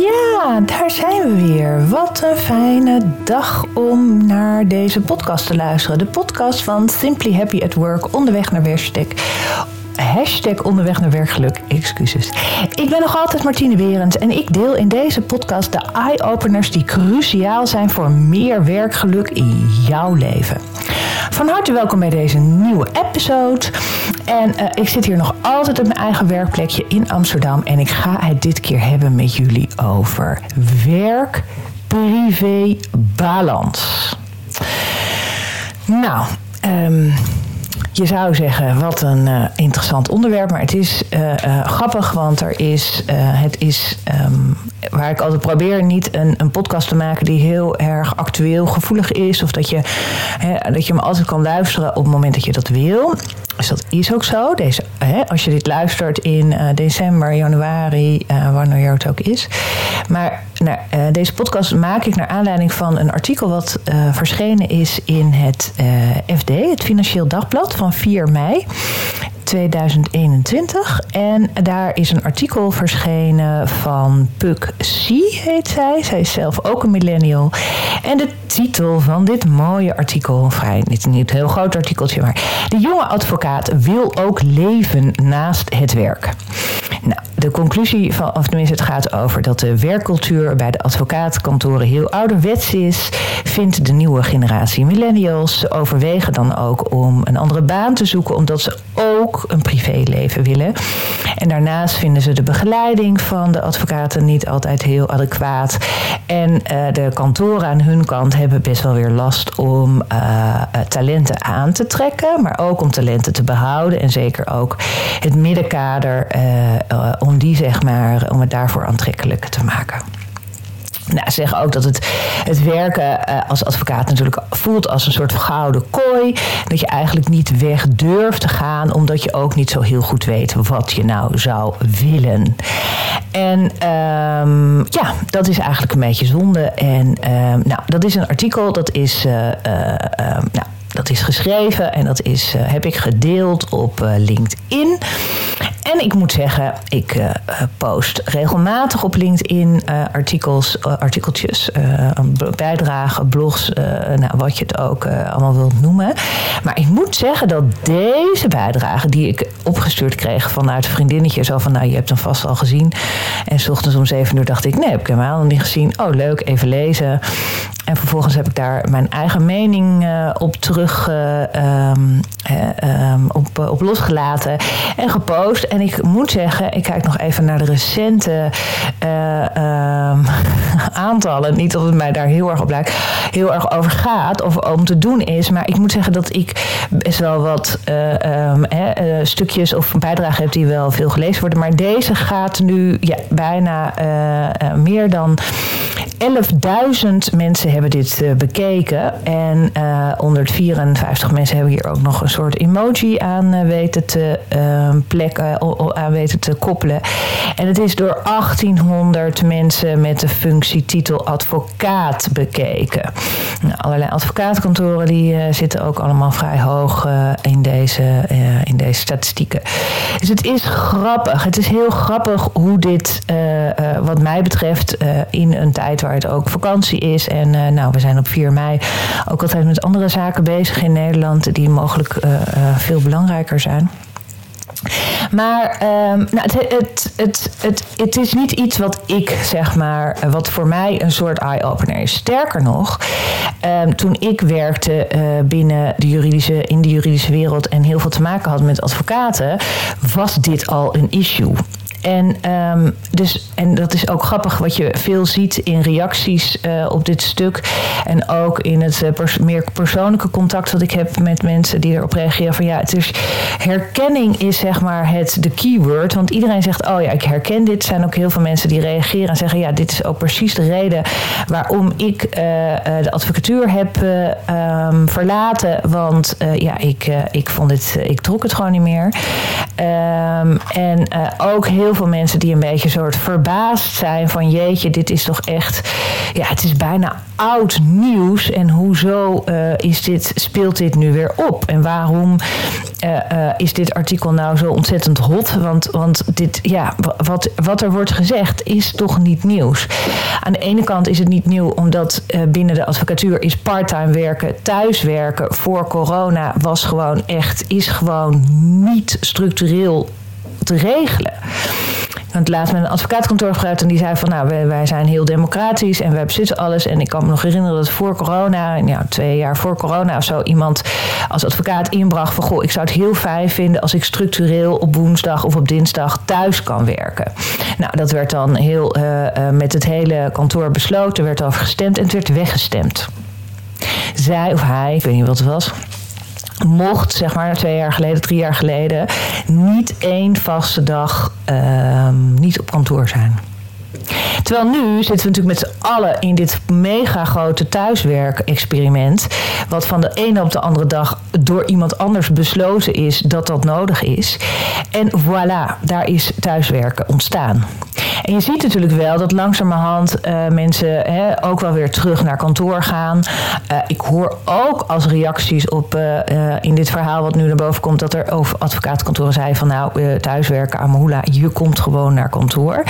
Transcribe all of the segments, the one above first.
Ja, daar zijn we weer. Wat een fijne dag om naar deze podcast te luisteren. De podcast van Simply Happy at Work onderweg naar Werkstek. Hashtag onderweg naar werkgeluk, excuses. Ik ben nog altijd Martine Berends en ik deel in deze podcast de eye-openers die cruciaal zijn voor meer werkgeluk in jouw leven. Van harte welkom bij deze nieuwe episode. En uh, ik zit hier nog altijd op mijn eigen werkplekje in Amsterdam. En ik ga het dit keer hebben met jullie over werk-privé-balans. Nou, um, je zou zeggen, wat een uh, interessant onderwerp. Maar het is uh, uh, grappig, want er is, het is um, waar ik altijd probeer niet een, een, podcast te maken die heel erg actueel gevoelig is. Of dat je, hè, dat je hem altijd kan luisteren op het moment dat je dat wil. Dus dat is ook zo. Deze, hè, als je dit luistert in uh, december, januari, uh, wanneer het ook is. Maar nou, uh, deze podcast maak ik naar aanleiding van een artikel wat verschenen is in het FD, het Financieel Dagblad van 4 mei. 2021. En daar is een artikel verschenen van Puk C, heet zij. Zij is zelf ook een millennial. En de titel van dit mooie artikel, vrij, is niet een heel groot artikeltje, maar de jonge advocaat wil ook leven naast het werk. Nou, de conclusie van, of tenminste, het gaat over dat de werkcultuur bij de advocaatkantoren heel ouderwets is. Vindt de nieuwe generatie millennials. Overwegen dan ook om een andere baan te zoeken, omdat ze ook een privéleven willen. En daarnaast vinden ze de begeleiding van de advocaten niet altijd heel adequaat. En uh, de kantoren aan hun kant hebben best wel weer last om uh, talenten aan te trekken, maar ook om talenten te behouden. En zeker ook het middenkader uh, om die zeg maar, om het daarvoor aantrekkelijk te maken. Nou, ze zeggen ook dat het, het werken uh, als advocaat natuurlijk voelt als een soort gouden kooi. Dat je eigenlijk niet weg durft te gaan, omdat je ook niet zo heel goed weet wat je nou zou willen. En um, ja, dat is eigenlijk een beetje zonde. En um, nou, dat is een artikel, dat is. Uh, uh, nou, dat is geschreven en dat is, uh, heb ik gedeeld op uh, LinkedIn. En ik moet zeggen, ik uh, post regelmatig op LinkedIn artikels, artikeltjes, bijdragen, blogs, nou, wat je het ook allemaal wilt noemen. Maar ik moet zeggen dat deze bijdrage die ik opgestuurd kreeg vanuit vriendinnetje, zo van, nou, je hebt hem vast al gezien. En s ochtends om zeven uur dacht ik, nee, heb ik helemaal nog niet gezien. Oh, leuk, even lezen. En vervolgens heb ik daar mijn eigen mening op terug uh, um, um, op, op losgelaten en gepost. En ik moet zeggen, ik kijk nog even naar de recente uh, aantallen. Niet dat het mij daar heel erg op lijkt, heel erg over gaat of om te doen is. Maar ik moet zeggen dat ik best wel wat stukjes of bijdragen heb die wel veel gelezen worden. Maar deze gaat nu ja, bijna meer dan 11.000 mensen hebben dit bekeken. En 154 mensen hebben hier ook nog een soort emoji aan weten te plekken, aan weten te koppelen. En het is door 1800 mensen met de functietitel advocaat bekeken. Nou, allerlei advocaatkantoren die zitten ook allemaal vrij hoog in, deze, in deze statistieken. Dus het is grappig. Het is heel grappig hoe dit, wat mij betreft, in een tijd waar het ook vakantie is. En nou, we zijn op 4 mei ook altijd met andere zaken bezig in Nederland die mogelijk uh, uh, veel belangrijker zijn. Maar um, nou, het, het, het, het, het is niet iets wat ik zeg maar, wat voor mij een soort eye-opener is. Sterker nog, um, toen ik werkte binnen de juridische, in de juridische wereld en heel veel te maken had met advocaten, was dit al een issue. En, um, dus, en dat is ook grappig wat je veel ziet in reacties uh, op dit stuk. En ook in het pers meer persoonlijke contact dat ik heb met mensen die erop reageren. Van ja, het is, herkenning is zeg maar het de keyword. Want iedereen zegt, oh ja, ik herken dit. Er zijn ook heel veel mensen die reageren en zeggen, ja, dit is ook precies de reden waarom ik uh, de advocatuur heb um, verlaten. Want ja, ik, ik vond het, ik trok het gewoon niet meer. Um, en ook heel veel mensen die een beetje soort verbaasd zijn van jeetje, dit is toch echt, ja, het is bijna oud nieuws. En hoezo uh, is dit, speelt dit nu weer op? En waarom is dit artikel nou zo ontzettend hot? Want, want dit, ja, wat, wat er wordt gezegd is toch niet nieuws. Aan de ene kant is het niet nieuw omdat binnen de advocatuur is parttime werken, thuiswerken voor corona was gewoon echt, is gewoon niet structureel te regelen. Want laatst met een advocaatkantoor gebruikt en die zei van nou, wij, wij zijn heel democratisch en wij bezitten alles. En ik kan me nog herinneren dat voor corona, ja, twee jaar voor corona of zo, iemand als advocaat inbracht van goh, ik zou het heel fijn vinden als ik structureel op woensdag of op dinsdag thuis kan werken. Nou, dat werd dan heel uh, uh, met het hele kantoor besloten, werd over gestemd en het werd weggestemd. Zij of hij, ik weet niet wat het was, mocht, zeg maar twee jaar geleden, drie jaar geleden, niet één vaste dag uh, niet op kantoor zijn. Terwijl nu zitten we natuurlijk met z'n allen in dit mega grote thuiswerk-experiment. Wat van de ene op de andere dag door iemand anders besloten is dat dat nodig is. En voilà, daar is thuiswerken ontstaan. En je ziet natuurlijk wel dat langzamerhand uh, mensen hè, ook wel weer terug naar kantoor gaan. Uh, ik hoor ook als reacties op uh, in dit verhaal wat nu naar boven komt, dat er over advocaatkantoren zei van nou, thuiswerken, Amahula, je komt gewoon naar kantoor.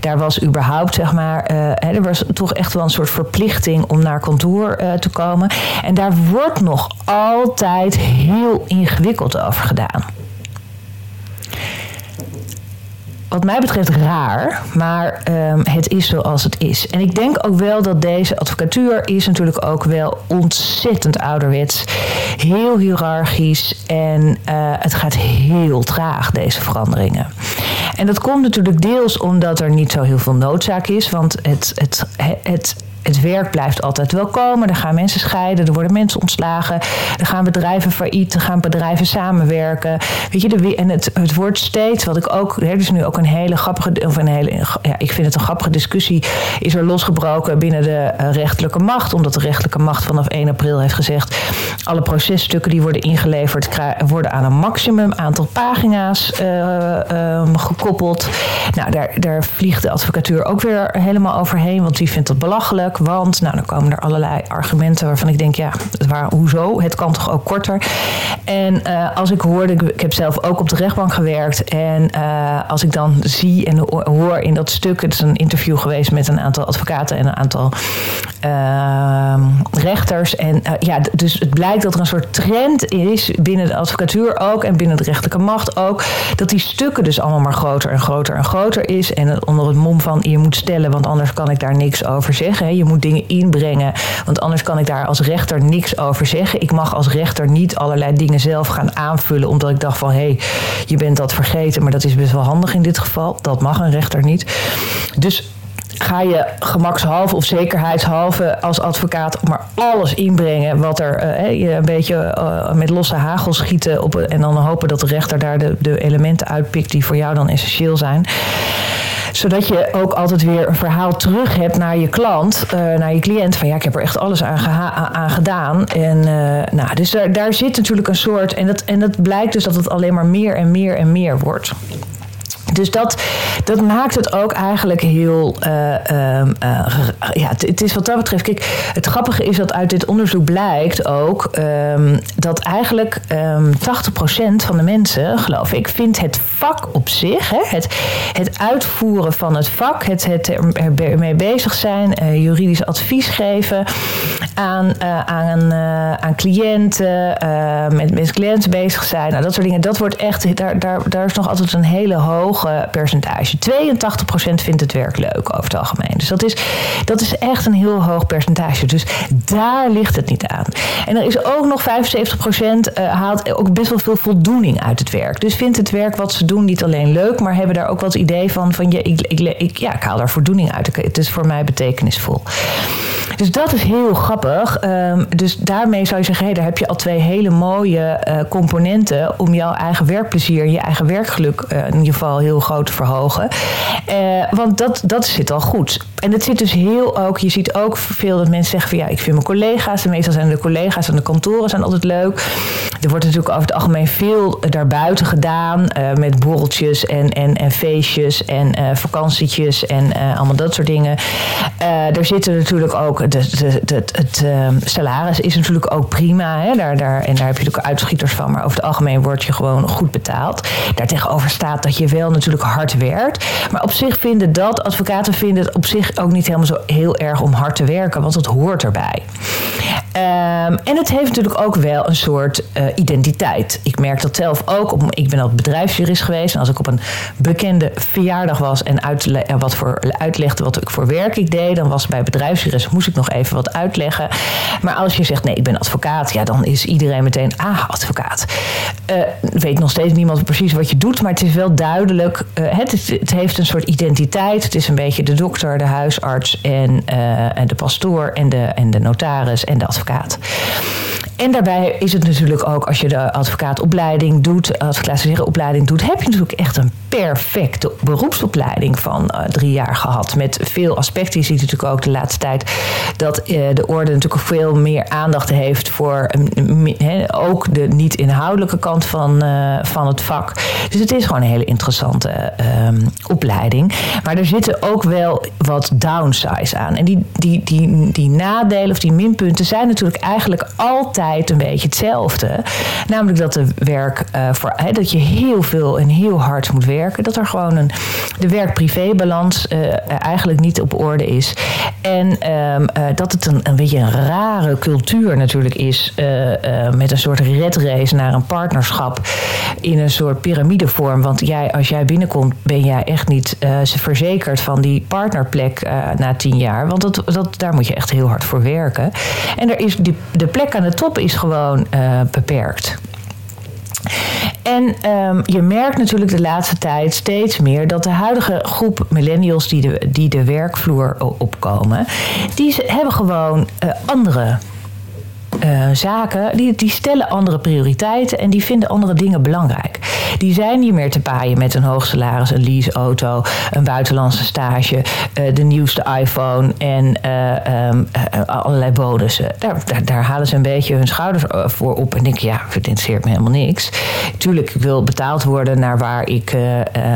Daar was überhaupt, zeg maar, hè, er was toch echt wel een soort verplichting om naar kantoor te komen. En daar wordt nog altijd heel ingewikkeld over gedaan wat mij betreft raar, maar um, het is zoals het is. En ik denk ook wel dat deze advocatuur is natuurlijk ook wel ontzettend ouderwets. Heel hiërarchisch en uh, het gaat heel traag, deze veranderingen. En dat komt natuurlijk deels omdat er niet zo heel veel noodzaak is, want het, het, het het werk blijft altijd wel komen. Er gaan mensen scheiden, er worden mensen ontslagen. Er gaan bedrijven failliet, er gaan bedrijven samenwerken. Weet je, de, en het, het wordt steeds, wat ik ook, er is nu ook een hele grappige, of een hele, ja, ik vind het een grappige discussie, is er losgebroken binnen de uh, rechterlijke macht. Omdat de rechterlijke macht vanaf 1 april heeft gezegd, alle processtukken die worden ingeleverd worden aan een maximum aantal pagina's uh, um, gekoppeld. Nou, daar, daar vliegt de advocatuur ook weer helemaal overheen, want die vindt dat belachelijk. Want nou, dan komen er allerlei argumenten waarvan ik denk, ja, waar, hoezo? Het kan toch ook korter? En uh, als ik hoorde, ik heb zelf ook op de rechtbank gewerkt. En uh, als ik dan zie en hoor in dat stuk, het is een interview geweest met een aantal advocaten en een aantal uh, rechters. En uh, ja, dus het blijkt dat er een soort trend is binnen de advocatuur ook en binnen de rechterlijke macht ook, dat die stukken dus allemaal maar groter en groter en groter is. En onder het mom van je moet stellen, want anders kan ik daar niks over zeggen. Je moet dingen inbrengen, want anders kan ik daar als rechter niks over zeggen. Ik mag als rechter niet allerlei dingen zelf gaan aanvullen, omdat ik dacht van hé, hey, je bent dat vergeten, maar dat is best wel handig in dit geval. Dat mag een rechter niet. Dus ga je gemakshalve of zekerheidshalve als advocaat maar alles inbrengen wat er je een beetje uh, met losse hagel schieten op, en dan hopen dat de rechter daar de, de elementen uitpikt die voor jou dan essentieel zijn zodat je ook altijd weer een verhaal terug hebt naar je klant, uh, naar je cliënt. Van ja, ik heb er echt alles aan, aan gedaan. En nou, dus daar, daar zit natuurlijk een soort. En dat, en dat blijkt dus dat het alleen maar meer en meer en meer wordt. Dus dat, dat maakt het ook eigenlijk heel. Uh, uh, uh, ja, het is wat dat betreft. Kijk, het grappige is dat uit dit onderzoek blijkt ook um, dat eigenlijk um, 80% van de mensen, geloof ik, vindt het vak op zich, hè, het, het uitvoeren van het vak, het, het ermee bezig zijn, uh, juridisch advies geven aan, aan, aan cliënten, met, met cliënten bezig zijn, nou, dat soort dingen. Dat wordt echt, daar, daar, daar is nog altijd een hele percentage. 82% vindt het werk leuk over het algemeen. Dus dat is, dat is echt een heel hoog percentage. Dus daar ligt het niet aan. En er is ook nog 75% uh, haalt ook best wel veel voldoening uit het werk. Dus vindt het werk wat ze doen niet alleen leuk, maar hebben daar ook wat idee van: van ja, ik, ik, ja, ik haal daar voldoening uit. Het is voor mij betekenisvol. Dus dat is heel grappig. Um, dus daarmee zou je zeggen: hey, daar heb je al twee hele mooie uh, componenten om jouw eigen werkplezier, je eigen werkgeluk uh, in ieder geval heel groot te verhogen. Uh, want dat, dat zit al goed. en het zit dus heel ook, je ziet ook veel dat mensen zeggen van ja, ik vind mijn collega's, meestal zijn de collega's aan de kantoren zijn altijd leuk. Er wordt natuurlijk over het algemeen veel daarbuiten gedaan uh, met borreltjes en, en, en feestjes en uh, vakantietjes en allemaal dat soort dingen. er zitten natuurlijk ook, de, de, de, het ehm, salaris is natuurlijk ook prima. Hè? Daar, daar, en daar heb je natuurlijk uitschieters van, maar over het algemeen word je gewoon goed betaald. Daartegenover staat dat je wel natuurlijk hard werkt. Maar op zich vinden dat, advocaten vinden het op zich ook niet helemaal zo heel erg om hard te werken, want dat hoort erbij. Um, en het heeft natuurlijk ook wel een soort uh, identiteit. Ik merk dat zelf ook. Op, ik ben al bedrijfsjurist geweest. En als ik op een bekende verjaardag was en wat voor, uitlegde wat ik voor werk ik deed, dan was bij bedrijfsjurist moest ik nog even wat uitleggen. Maar als je zegt nee, ik ben advocaat, ja, dan is iedereen meteen ah, advocaat. Uh, weet nog steeds niemand precies wat je doet, maar het is wel duidelijk. Uh, het, het, heeft een soort identiteit. Het is een beetje de dokter, de huisarts en, en de pastoor en de, en de notaris en de advocaat. En daarbij is het natuurlijk ook, als je de advocaatopleiding doet, opleiding doet, heb je natuurlijk echt een perfecte beroepsopleiding van uh, drie jaar gehad. Met veel aspecten. Je ziet natuurlijk ook de laatste tijd dat de orde natuurlijk veel meer aandacht heeft voor uh, ook de niet-inhoudelijke kant van, van het vak. Dus het is gewoon een hele interessante um, opleiding. Maar er zitten ook wel wat downsides aan. En die, die, die, die nadelen of die minpunten zijn natuurlijk eigenlijk altijd een beetje hetzelfde. Namelijk dat de werk uh, voor, dat je heel veel en heel hard moet werken. Dat er gewoon een, de werk-privé-balans uh, eigenlijk niet op orde is. En um, uh, dat het een, een beetje een rare cultuur natuurlijk is. met een soort redrace naar een partnerschap. In een soort piramidevorm. Want jij, als jij binnenkomt, ben jij echt niet verzekerd van die partnerplek na tien jaar. Want dat, dat, daar moet je echt heel hard voor werken. En er is die, de plek aan de top is gewoon uh, beperkt. En um, je merkt natuurlijk de laatste tijd steeds meer dat de huidige groep millennials die de, die de werkvloer opkomen, die hebben gewoon uh, andere uh, zaken, die, die stellen andere prioriteiten en die vinden andere dingen belangrijk. Die zijn niet meer te paaien met een hoog salaris, een leaseauto, een buitenlandse stage, uh, de nieuwste iPhone en uh, um, allerlei bonussen. Daar, daar, halen ze een beetje hun schouders voor op en denken, ja, het interesseert me helemaal niks. Tuurlijk, ik wil betaald worden naar waar ik,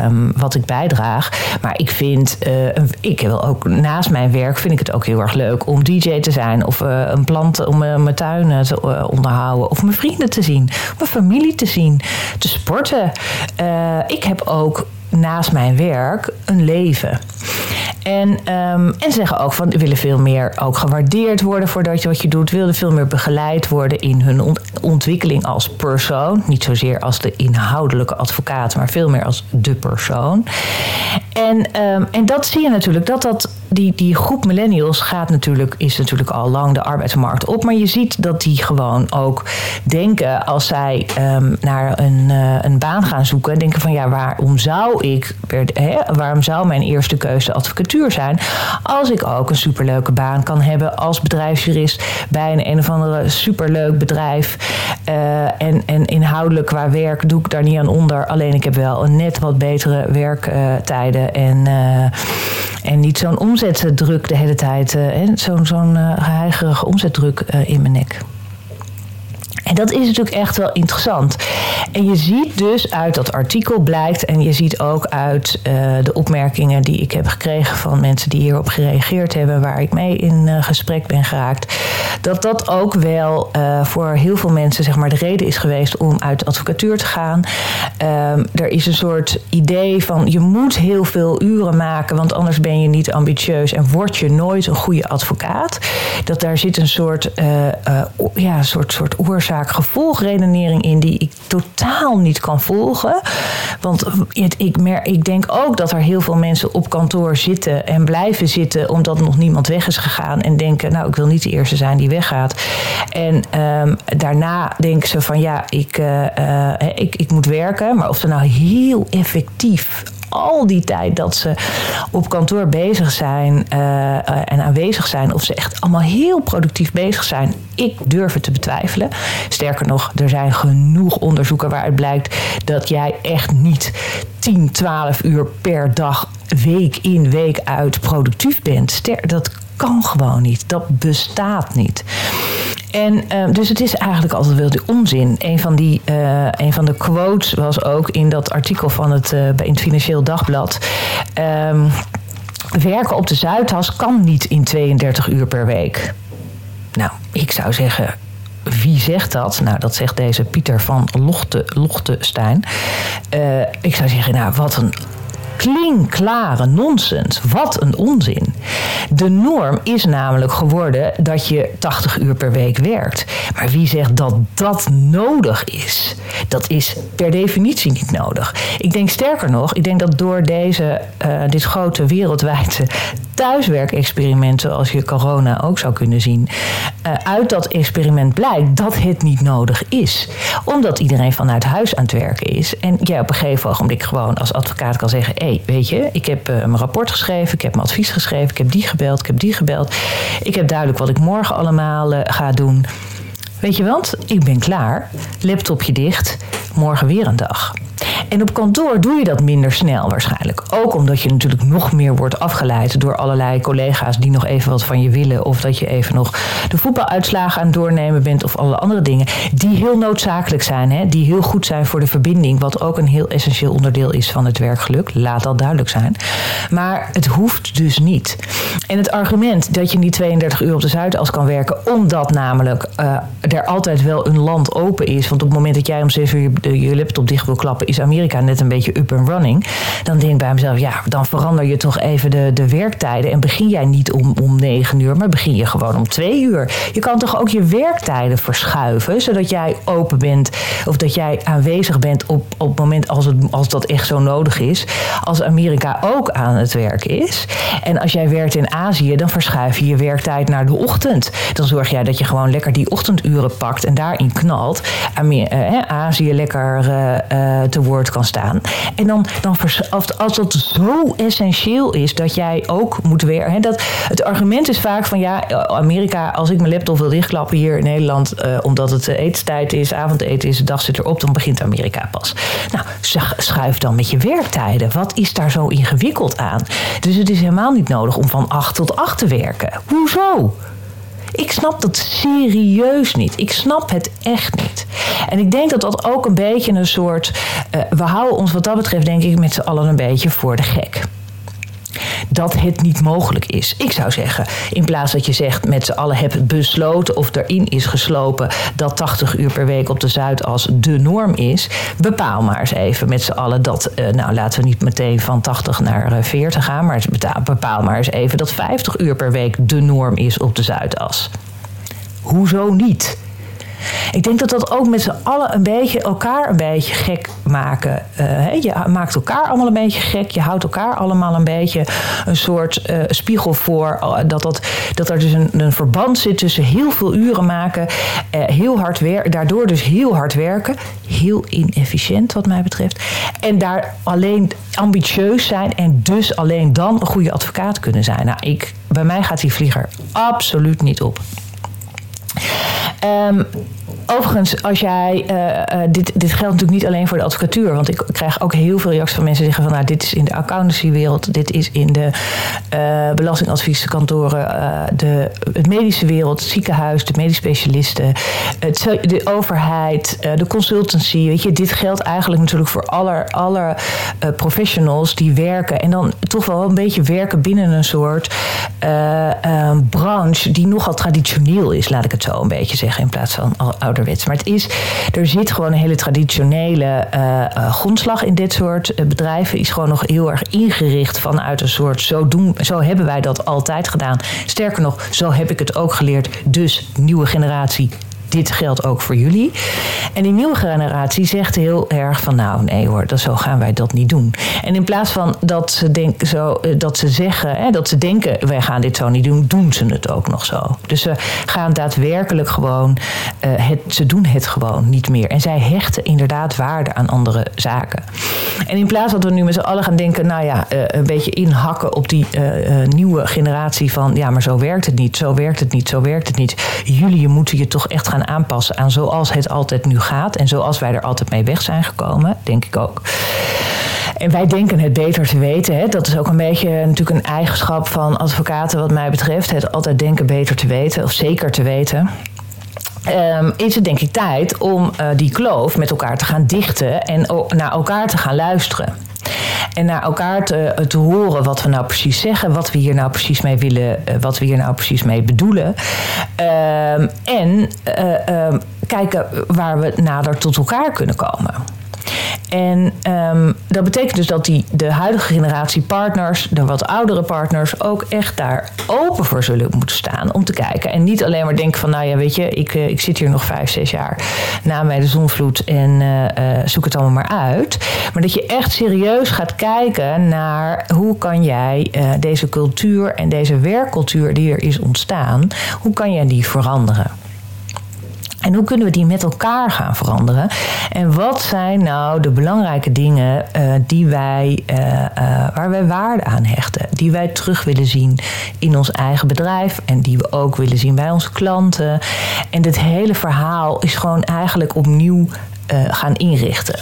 um, wat ik bijdraag. Maar ik vind, ik wil ook naast mijn werk, vind ik het ook heel erg leuk om DJ te zijn of een plant om mijn tuin te eh, onderhouden. Of mijn vrienden te zien. Mijn familie te zien. Te sporten. Uh, ik heb ook naast mijn werk een leven. En, um, en zeggen ook van willen veel meer ook gewaardeerd worden voor dat je wat je doet. Willen veel meer begeleid worden in hun ontwikkeling als persoon. Niet zozeer als de inhoudelijke advocaat, maar veel meer als de persoon. En, um, en dat zie je natuurlijk, dat dat die, die groep millennials gaat natuurlijk, is natuurlijk al lang de arbeidsmarkt op. Maar je ziet dat die gewoon ook denken als zij um, naar een, uh, een baan gaan zoeken. Denken van ja, waarom zou ik, waarom zou mijn eerste keuze advocatuur zijn? Als ik ook een superleuke baan kan hebben als bedrijfsjurist bij een een of andere superleuk bedrijf. Uh, en, en inhoudelijk qua werk doe ik daar niet aan onder. Alleen ik heb wel een net wat betere werktijden en, uh, en niet zo'n omzetdruk de hele tijd. Uh, Zo'n zo'n heigerige omzetdruk uh, in mijn nek. En dat is natuurlijk echt wel interessant. En je ziet dus uit dat artikel blijkt, en je ziet ook uit uh, de opmerkingen die ik heb gekregen van mensen die hierop gereageerd hebben, waar ik mee in uh, gesprek ben geraakt, dat dat ook wel uh, voor heel veel mensen zeg maar, de reden is geweest om uit de advocatuur te gaan. Um, er is een soort idee van je moet heel veel uren maken, want anders ben je niet ambitieus en word je nooit een goede advocaat. Dat daar zit een soort, ja, soort, soort oorzaak oorzaak-gevolgredenering in die ik totaal niet kan volgen. Want ik, mer ik denk ook dat er heel veel mensen op kantoor zitten en blijven zitten omdat nog niemand weg is gegaan. En denken, nou, ik wil niet de eerste zijn die weggaat. En um, daarna denken ze van ja, ik, uh, uh, ik, ik moet werken. Maar of er nou heel effectief al die tijd dat ze op kantoor bezig zijn en aanwezig zijn, of ze echt allemaal heel productief bezig zijn, ik durf het te betwijfelen. Sterker nog, er zijn genoeg onderzoeken waaruit blijkt dat jij echt niet 10, 12 uur per dag, week in, week uit productief bent. Dat kan gewoon niet. Dat bestaat niet. En uh, dus het is eigenlijk altijd wel de onzin. Een van, die, uh, van de quotes was ook in dat artikel van het, uh, in het Financieel Dagblad. Um, werken op de Zuidas kan niet in 32 uur per week. Nou, ik zou zeggen, wie zegt dat? Nou, dat zegt deze Pieter van Lochte. Uh, ik zou zeggen, nou, wat een klinkklare nonsens. Wat een onzin. De norm is namelijk geworden dat je 80 uur per week werkt. Maar wie zegt dat dat nodig is? Dat is per definitie niet nodig. Ik denk sterker nog, ik denk dat door deze, uh, dit grote wereldwijde thuiswerkexperiment, zoals je corona ook zou kunnen zien, uh, uit dat experiment blijkt dat het niet nodig is. Omdat iedereen vanuit huis aan het werken is. En jij op een gegeven ogenblik gewoon als advocaat kan zeggen: hey, weet je, ik heb uh, mijn rapport geschreven, ik heb mijn advies geschreven, ik heb die gebeld, ik heb die gebeld. Ik heb duidelijk wat ik morgen allemaal uh, ga doen. Weet je wat? Ik ben klaar. Laptopje dicht. Morgen weer een dag. En op kantoor doe je dat minder snel waarschijnlijk. Ook omdat je natuurlijk nog meer wordt afgeleid door allerlei collega's die nog even wat van je willen. Of dat je even nog de voetbaluitslagen aan doornemen bent of alle andere dingen. Die heel noodzakelijk zijn, hè? die heel goed zijn voor de verbinding. Wat ook een heel essentieel onderdeel is van het werkgeluk. Laat dat duidelijk zijn. Maar het hoeft dus niet. En het argument dat je niet 32 uur op de Zuidas kan werken, omdat namelijk uh, er altijd wel een land open is. Want op het moment dat jij om 7 uur je, je laptop dicht wil klappen, is Amerika net een beetje up and running. Dan denk ik bij mezelf, ja, dan verander je toch even de, de werktijden. En begin jij niet om, om 9 uur, maar begin je gewoon om 2 uur. Je kan toch ook je werktijden verschuiven, zodat jij open bent of dat jij aanwezig bent op, op het moment als, het, als dat echt zo nodig is. Als Amerika ook aan het werk is. En als jij werkt in Azië, dan verschuif je je werktijd naar de ochtend. Dan zorg jij dat je gewoon lekker die ochtenduren pakt en daarin knalt. Azië lekker uh, te woord kan staan. En dan, dan als, dat zo essentieel is dat jij ook moet werken. Dat, het argument is vaak van ja, Amerika, als ik mijn laptop wil dichtklappen hier in Nederland, uh, omdat het etenstijd is, avondeten is, de dag zit erop, dan begint Amerika pas. Nou, schuif dan met je werktijden. Wat is daar zo ingewikkeld aan? Dus het is helemaal niet nodig om van 8 tot 8 te werken. Hoezo? Ik snap dat serieus niet. Ik snap het echt niet. En ik denk dat dat ook een beetje een soort. Uh, we houden ons wat dat betreft, denk ik, met z'n allen een beetje voor de gek dat het niet mogelijk is. Ik zou zeggen, in plaats dat je zegt met z'n allen heb besloten of erin is geslopen dat 80 uur per week op de Zuidas de norm is, bepaal maar eens even met z'n allen dat, uh, nou laten we niet meteen van 80 naar uh, 40 gaan, maar bepaal maar eens even dat 50 uur per week de norm is op de Zuidas. Hoezo niet? Ik denk dat dat ook met z'n allen een beetje elkaar een beetje gek maken. Uh, je maakt elkaar allemaal een beetje gek. Je houdt elkaar allemaal een beetje een soort uh, spiegel voor. Uh, dat, dat, dat er dus een, een, verband zit tussen heel veel uren maken, heel hard werken, daardoor dus heel hard werken. Heel inefficiënt wat mij betreft. En daar alleen ambitieus zijn en dus alleen dan een goede advocaat kunnen zijn. Nou, ik, bij mij gaat die vlieger absoluut niet op. Um, Overigens, als jij. Uh, uh, dit, dit geldt natuurlijk niet alleen voor de advocatuur. Want ik krijg ook heel veel reacties van mensen die zeggen van nou, dit is in de accountancywereld, dit is in de uh, belastingadvieskantoren, de het medische wereld, het ziekenhuis, de medisch specialisten, het, de overheid, de consultancy. Weet je, dit geldt eigenlijk natuurlijk voor alle, alle professionals die werken. En dan toch wel een beetje werken binnen een soort branche die nogal traditioneel is, laat ik het zo een beetje zeggen, in plaats van Maar het is, er zit gewoon een hele traditionele uh, grondslag in dit soort uh, bedrijven. Is gewoon nog heel erg ingericht vanuit een soort zo, doen, zo hebben wij dat altijd gedaan. Sterker nog, zo heb ik het ook geleerd. Dus nieuwe generatie dit geldt ook voor jullie. En die nieuwe generatie zegt heel erg van nou nee hoor, dat, zo gaan wij dat niet doen. En in plaats van dat ze, denk, zo, eh, dat ze zeggen, hè, dat ze denken wij gaan dit zo niet doen, doen ze het ook nog zo. Dus ze gaan daadwerkelijk gewoon, uh, het, ze doen het gewoon niet meer. En zij hechten inderdaad waarde aan andere zaken. En in plaats dat we nu met z'n allen gaan denken, nou ja, uh, een beetje inhakken op die nieuwe generatie van ja, maar zo werkt het niet, zo werkt het niet, zo werkt het niet. Jullie moeten je toch echt gaan aanpassen aan zoals het altijd nu gaat en zoals wij er altijd mee weg zijn gekomen, denk ik ook. En wij denken het beter te weten. Hè. Dat is ook een beetje natuurlijk een eigenschap van advocaten, wat mij betreft. Het altijd denken beter te weten, of zeker te weten. Um, is het denk ik tijd om uh, die kloof met elkaar te gaan dichten en naar elkaar te gaan luisteren. En naar elkaar te, te, horen wat we nou precies zeggen, wat we hier nou precies mee willen, uh, wat we hier nou precies mee bedoelen. Um, en uh, um, kijken waar we nader tot elkaar kunnen komen. En um, dat betekent dus dat die, de huidige generatie partners, de wat oudere partners, ook echt daar open voor zullen moeten staan om te kijken. En niet alleen maar denken van, nou ja, weet je, ik, uh, ik zit hier nog vijf, zes jaar na mij de zonvloed en uh, uh, zoek het allemaal maar uit. Maar dat je echt serieus gaat kijken naar hoe kan jij deze cultuur en deze werkcultuur die er is ontstaan, hoe kan jij die veranderen? En hoe kunnen we die met elkaar gaan veranderen? En wat zijn nou de belangrijke dingen uh, die wij, uh, uh, waar wij waarde aan hechten? Die wij terug willen zien in ons eigen bedrijf en die we ook willen zien bij onze klanten. En dit hele verhaal is gewoon eigenlijk opnieuw uh, gaan inrichten.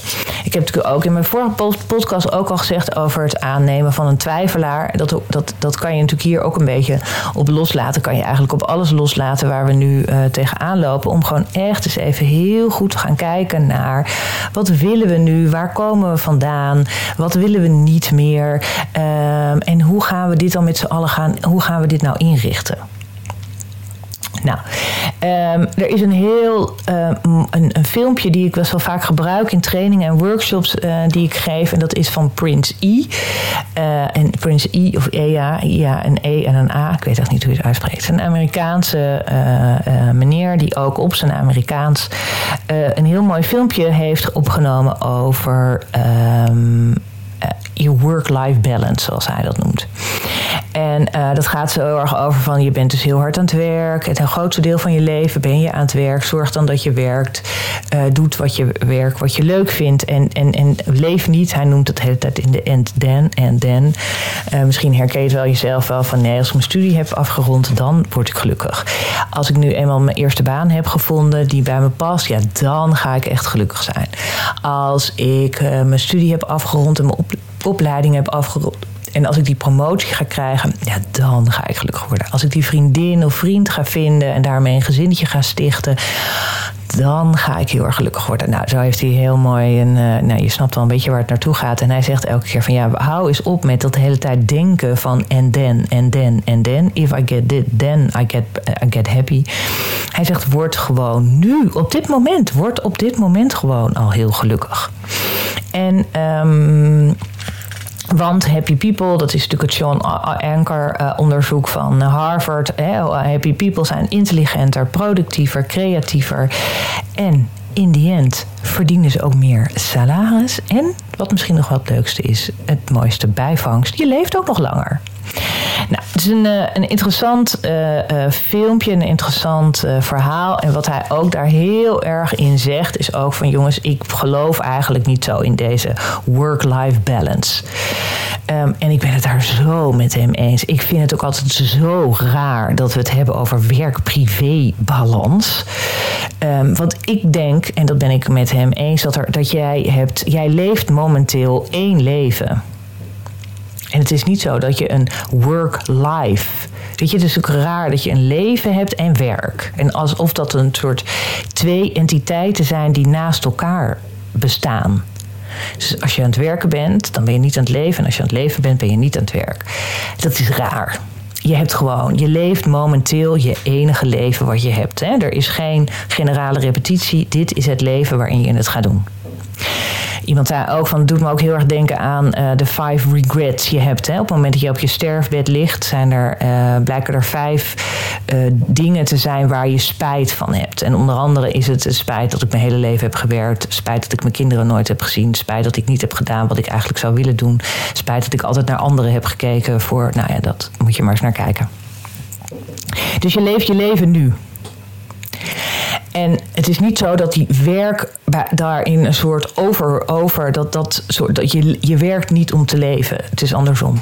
Ik heb natuurlijk ook in mijn vorige podcast ook al gezegd over het aannemen van een twijfelaar. Dat, dat, dat kan je natuurlijk hier ook een beetje op loslaten. Kan je eigenlijk op alles loslaten waar we nu uh, tegenaan lopen. Om gewoon echt eens even heel goed te gaan kijken naar wat willen we nu? Waar komen we vandaan? Wat willen we niet meer? Uh, en hoe gaan we dit dan met z'n allen gaan? Hoe gaan we dit nou inrichten? Nou, um, er is een heel um, een, een, filmpje die ik best wel vaak gebruik in trainingen en workshops uh, die ik geef. En dat is van Prince E. Uh, en Prince E of EA, ja, een E en een A. Ik weet echt niet hoe je het uitspreekt. Een Amerikaanse uh, meneer die ook op zijn Amerikaans een heel mooi filmpje heeft opgenomen over. Um, je work-life balance, zoals hij dat noemt. En uh, dat gaat zo erg over van je bent dus heel hard aan het werk. Het grootste deel van je leven ben je aan het werk. Zorg dan dat je werkt. Uh, doet wat je werk, wat je leuk vindt. En, en, en leef niet. Hij noemt het de hele tijd in de end then en then. Uh, misschien herken je wel jezelf wel van nee, als ik mijn studie heb afgerond, dan word ik gelukkig. Als ik nu eenmaal mijn eerste baan heb gevonden die bij me past, ja, dan ga ik echt gelukkig zijn. Als ik mijn studie heb afgerond en mijn op opleiding heb afgerond. En als ik die promotie ga krijgen, ja, dan ga ik gelukkig worden. Als ik die vriendin of vriend ga vinden en daarmee een gezinnetje ga stichten, dan ga ik heel erg gelukkig worden. Nou, zo heeft hij heel mooi een. Uh, nou, je snapt wel een beetje waar het naartoe gaat. En hij zegt elke keer van ja, hou eens op met dat hele tijd denken van en then, en then, en then. If I get this, then I get, I get happy. Hij zegt, word gewoon nu, op dit moment, word op dit moment gewoon al heel gelukkig. En um, want Happy People, dat is natuurlijk het John Anker uh, onderzoek van Harvard. Hè, happy People zijn intelligenter, productiever, creatiever. En in die end verdienen ze ook meer salaris. En wat misschien nog wel het leukste is, het mooiste bijvangst. Je leeft ook nog langer. Nou, het is een, uh, een interessant uh, uh, filmpje, een interessant verhaal. En wat hij ook daar heel erg in zegt, is ook van jongens, ik geloof eigenlijk niet zo in deze work-life balance. Um, en ik ben het daar zo met hem eens. Ik vind het ook altijd zo raar dat we het hebben over werk-privé-balans. Um, want ik denk, en dat ben ik met hem eens, dat, er, dat jij hebt, jij leeft momenteel één leven. En het is niet zo dat je een work-life. Weet je, het is ook raar dat je een leven hebt en werk. En alsof dat een soort twee entiteiten zijn die naast elkaar bestaan. Dus als je aan het werken bent, dan ben je niet aan het leven. En als je aan het leven bent, ben je niet aan het werk. Dat is raar. Je hebt gewoon, je leeft momenteel je enige leven wat je hebt. Hè? Er is geen generale repetitie. Dit is het leven waarin je het gaat doen. Iemand zei ook van, het doet me ook heel erg denken aan de five regrets je hebt. Hè? Op het moment dat je op je sterfbed ligt, zijn er, blijken er vijf dingen te zijn waar je spijt van hebt. En onder andere is het spijt dat ik mijn hele leven heb gewerkt, spijt dat ik mijn kinderen nooit heb gezien, spijt dat ik niet heb gedaan wat ik eigenlijk zou willen doen, spijt dat ik altijd naar anderen heb gekeken voor, nou ja, dat moet je maar eens naar kijken. Dus je leeft je leven nu. En het is niet zo dat die werk daarin een soort over, over dat, dat, dat je, je werkt niet om te leven. Het is andersom.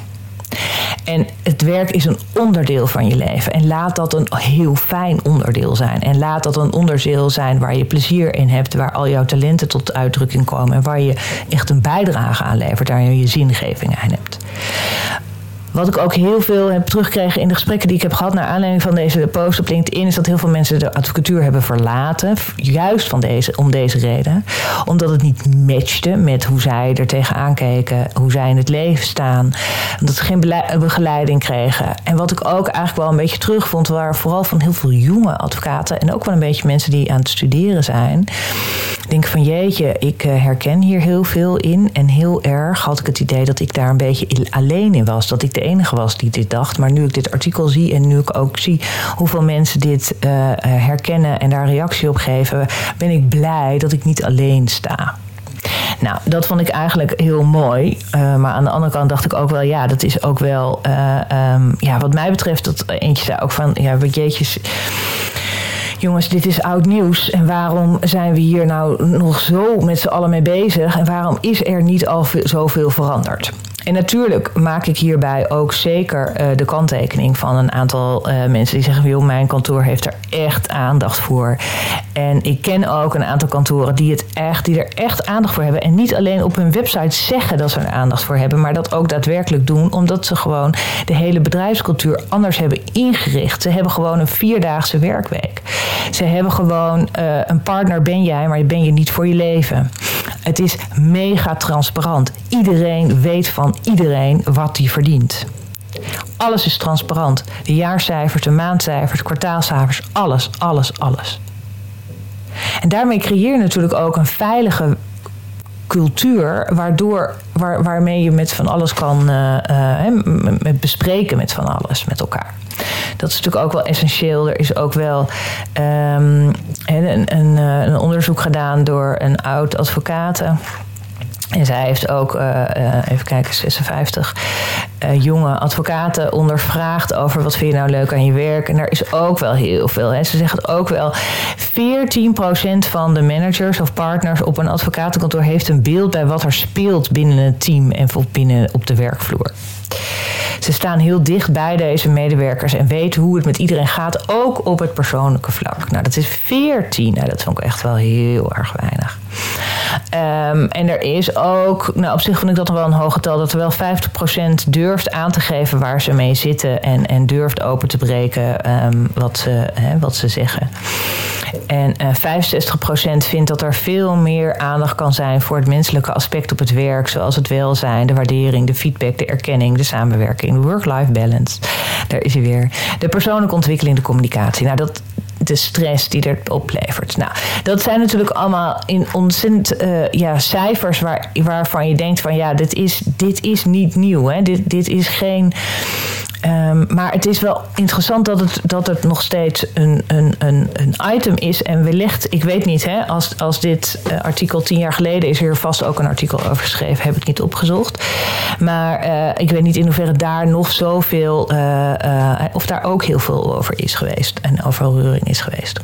En het werk is een onderdeel van je leven. En laat dat een heel fijn onderdeel zijn. En laat dat een onderdeel zijn waar je plezier in hebt, waar al jouw talenten tot uitdrukking komen en waar je echt een bijdrage aan levert, daar je zingeving aan hebt. Wat ik ook heel veel heb teruggekregen in de gesprekken die ik heb gehad naar aanleiding van deze post op LinkedIn, is dat heel veel mensen de advocatuur hebben verlaten. Juist van deze, om deze reden. Omdat het niet matchte met hoe zij er tegenaan keken, hoe zij in het leven staan. Omdat ze geen begeleiding kregen. En wat ik ook eigenlijk wel een beetje terugvond, waren vooral van heel veel jonge advocaten en ook wel een beetje mensen die aan het studeren zijn. Denk van jeetje, ik eh, herken hier heel veel in. En heel erg had ik het idee dat ik daar een beetje alleen in was. Dat ik de enige was die dit dacht. Maar nu ik dit artikel zie en nu ik ook zie hoeveel mensen dit uh, herkennen en daar reactie op geven, ben ik blij dat ik niet alleen sta. Nou, dat vond ik eigenlijk heel mooi. Maar aan de andere kant dacht ik ook wel, ja, dat is ook wel, um, ja, wat mij betreft, dat eentje zei ook van, ja, wat jeetjes jongens, dit is oud nieuws. En waarom zijn we hier nou nog zo met z'n allen mee bezig? En waarom is er niet al zoveel veranderd? En natuurlijk maak ik hierbij ook zeker uh, de kanttekening van een aantal uh, mensen die zeggen: joh, mijn kantoor heeft er echt aandacht voor. En ik ken ook een aantal kantoren die, het echt, die er echt aandacht voor hebben. En niet alleen op hun website zeggen dat ze er aandacht voor hebben, maar dat ook daadwerkelijk doen, omdat ze gewoon de hele bedrijfscultuur anders hebben ingericht. Ze hebben gewoon een vierdaagse werkweek. Ze hebben gewoon uh, een partner ben jij, maar ben je niet voor je leven. Het is mega transparant. Iedereen weet van iedereen wat hij verdient. Alles is transparant. De jaarcijfers, de maandcijfers, de kwartaalcijfers, alles, alles, alles. En daarmee creëer je natuurlijk ook een veilige cultuur, waardoor, waar, waarmee je met van alles kan uh, uh, met bespreken met van alles met elkaar. Dat is natuurlijk ook wel essentieel. Er is ook wel um, een, een, eh, een, onderzoek gedaan door een oud advocaat. En zij heeft ook, uh, even kijken, 56 uh, jonge advocaten ondervraagd over wat vind je nou leuk aan je werk. En daar is ook wel heel veel. Hè. Ze zeggen ook wel, 14% van de managers of partners op een advocatenkantoor heeft een beeld bij wat er speelt binnen een team en binnen op de werkvloer. Ze staan heel dicht bij deze medewerkers en weten hoe het met iedereen gaat, ook op het persoonlijke vlak. Nou, dat is 14. Nou, dat vond ik echt wel heel erg weinig. Um, en er is ook, nou op zich vond ik dat wel een hoog getal, dat er wel 50% durft aan te geven waar ze mee zitten en, en durft open te breken um, wat, ze, hè, wat ze zeggen. En uh, eh, 65% vindt dat er veel meer aandacht kan zijn voor het menselijke aspect op het werk, zoals het welzijn, de waardering, de feedback, de erkenning, de samenwerking, de work-life balance. Daar is hij weer. De persoonlijke ontwikkeling, de communicatie. Nou, dat, de stress die er oplevert. Nou, dat zijn natuurlijk allemaal in ontzettend uh, ja, cijfers waar, waarvan je denkt van ja, dit is, dit is niet nieuw. Hè? Dit, dit is geen Um, maar het is wel interessant dat het, dat het nog steeds een, een, een, een item is. En wellicht, ik weet niet, hè, als, als dit uh, artikel tien jaar geleden is er vast ook een artikel over geschreven, heb ik niet opgezocht. Maar uh, ik weet niet in hoeverre daar nog zoveel, uh, of daar ook heel veel over is geweest en over reuring is geweest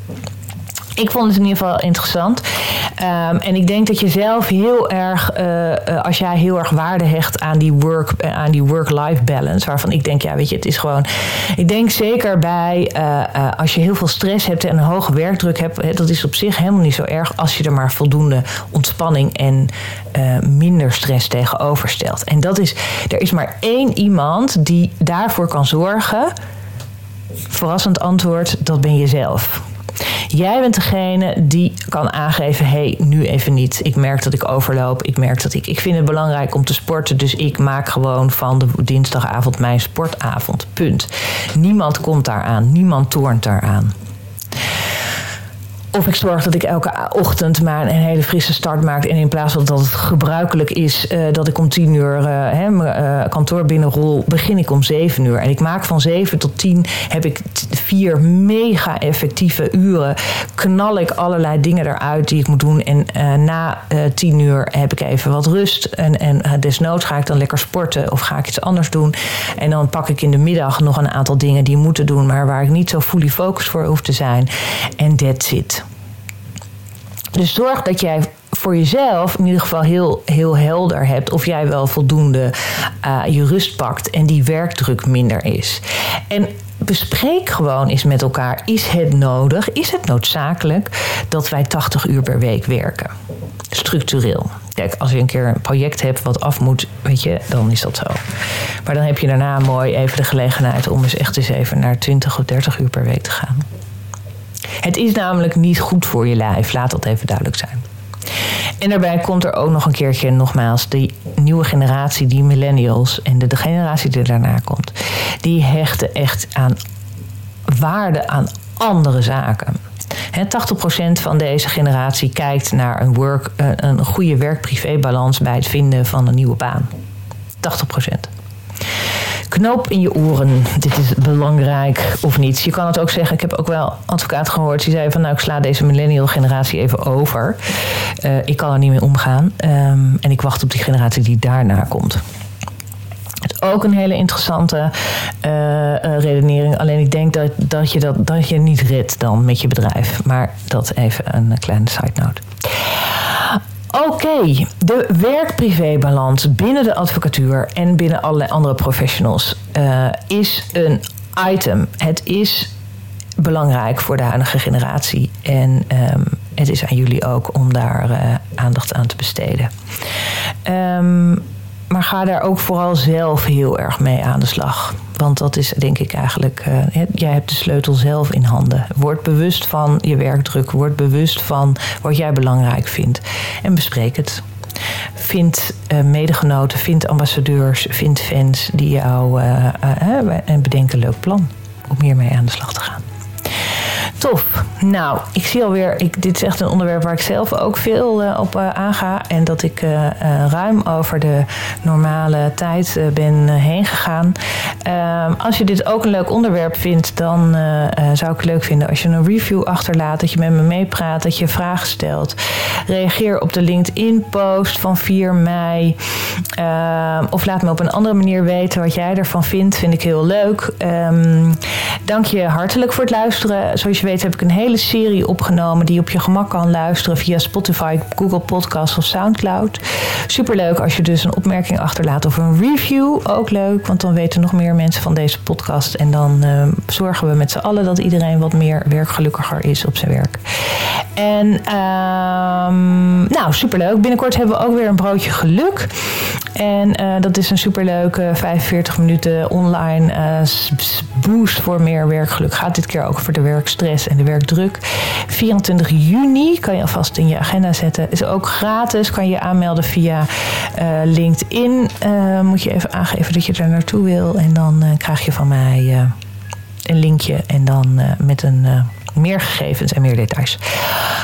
ik vond het in ieder geval interessant. Um, en ik denk dat je zelf heel erg, uh, als jij heel erg waarde hecht aan die work, uh, aan die work-life balance, waarvan ik denk, ja, weet je, het is gewoon. Ik denk zeker bij als je heel veel stress hebt en een hoge werkdruk hebt, dat is op zich helemaal niet zo erg als je er maar voldoende ontspanning en minder stress tegenover stelt. En dat is, er is maar één iemand die daarvoor kan zorgen. Verrassend antwoord, dat ben je zelf. Jij bent degene die kan aangeven: hé, hey, nu even niet. Ik merk dat ik overloop. Ik merk dat ik. Ik vind het belangrijk om te sporten. Dus ik maak gewoon van de dinsdagavond mijn sportavond. Punt. Niemand komt daaraan. Niemand toornt daaraan Of ik zorg dat ik elke ochtend maar een hele frisse start maak. En in plaats van dat het gebruikelijk is uh, dat ik om tien uur hè, mijn uh, kantoor binnenrol, begin ik om zeven uur. En ik maak van zeven tot tien heb ik vier mega effectieve uren. Knal ik allerlei dingen eruit die ik moet doen. En na tien uur heb ik even wat rust. En, en desnoods ga ik dan lekker sporten of ga ik iets anders doen. En dan pak ik in de middag nog een aantal dingen die moeten doen, maar waar ik niet zo fully focused voor hoef te zijn. En that's it. Dus zorg dat jij voor jezelf in ieder geval heel, heel helder hebt of jij wel voldoende uh, je rust pakt en die werkdruk minder is. En bespreek gewoon eens met elkaar: is het nodig, is het noodzakelijk dat wij 80 uur per week werken? Structureel. Kijk, als je een keer een project hebt wat af moet, weet je, dan is dat zo. Maar dan heb je daarna mooi even de gelegenheid om eens echt eens even naar 20 of 30 uur per week te gaan. Het is namelijk niet goed voor je lijf, laat dat even duidelijk zijn. En daarbij komt er ook nog een keertje, nogmaals, die nieuwe generatie, die millennials en de, generatie die daarna komt, die hechten echt aan waarde aan andere zaken. 80% van deze generatie kijkt naar een, work, eh, een goede werk-privé-balans bij het vinden van een nieuwe baan. 80%. Knoop in je oren. Dit is belangrijk of niet. Je kan het ook zeggen. Ik heb ook wel advocaat gehoord. Die zei van nou ik sla deze millennial generatie even over. Uh, ik kan er niet mee omgaan. Um, en ik wacht op die generatie die daarna komt. Het is ook een hele interessante uh, redenering. Alleen ik denk dat, dat, je dat, dat je niet redt dan met je bedrijf. Maar dat even een kleine side note. Oké, de werk-privé-balans binnen de advocatuur en binnen allerlei andere professionals uh, is een item. Het is belangrijk voor de huidige generatie. En um, het is aan jullie ook om daar uh, aandacht aan te besteden. Um, maar ga daar ook vooral zelf heel erg mee aan de slag. Want dat is denk ik eigenlijk, uh, jij hebt de sleutel zelf in handen. Word bewust van je werkdruk. Word bewust van wat jij belangrijk vindt. En bespreek het. Vind uh, medegenoten, vind ambassadeurs, vind fans die jou uh, en bedenk een leuk plan om hiermee aan de slag te gaan. Nou, ik zie alweer, ik, dit is echt een onderwerp waar ik zelf ook veel uh, op uh, aanga. En dat ik uh, ruim over de normale tijd ben heen gegaan. Ehm, als je dit ook een leuk onderwerp vindt, dan zou ik het leuk vinden als je een review achterlaat. Dat je met me meepraat, dat je vragen stelt. Reageer op de LinkedIn-post van 4 mei. Ehm, of laat me op een andere manier weten wat jij ervan vindt. Vind ik heel leuk. Um, dank je hartelijk voor het luisteren. Zoals je weet heb ik een hele serie opgenomen die je op je gemak kan luisteren via Spotify, Google Podcasts of Soundcloud. Superleuk als je dus een opmerking achterlaat of een review. Ook leuk, want dan weten nog meer mensen van deze podcast. En dan uh, zorgen we met z'n allen dat iedereen wat meer werkgelukkiger is op zijn werk. En um, nou, superleuk. Binnenkort hebben we ook weer een broodje geluk. En uh, dat is een superleuke 45 minuten online uh, boost voor meer werkgeluk. Gaat dit keer ook voor de werkstress en de werkdruk. 24 juni kan je alvast in je agenda zetten. Is ook gratis. Kan je aanmelden via uh, LinkedIn. moet je even aangeven dat je daar naartoe wil. En dan krijg je van mij een linkje. En dan met een meer gegevens en meer details.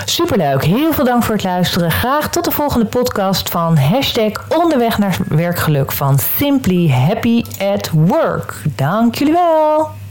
Superleuk. Heel veel dank voor het luisteren. Graag tot de volgende podcast van hashtag onderweg naar werkgeluk van Simply Happy at Work. Dank jullie wel.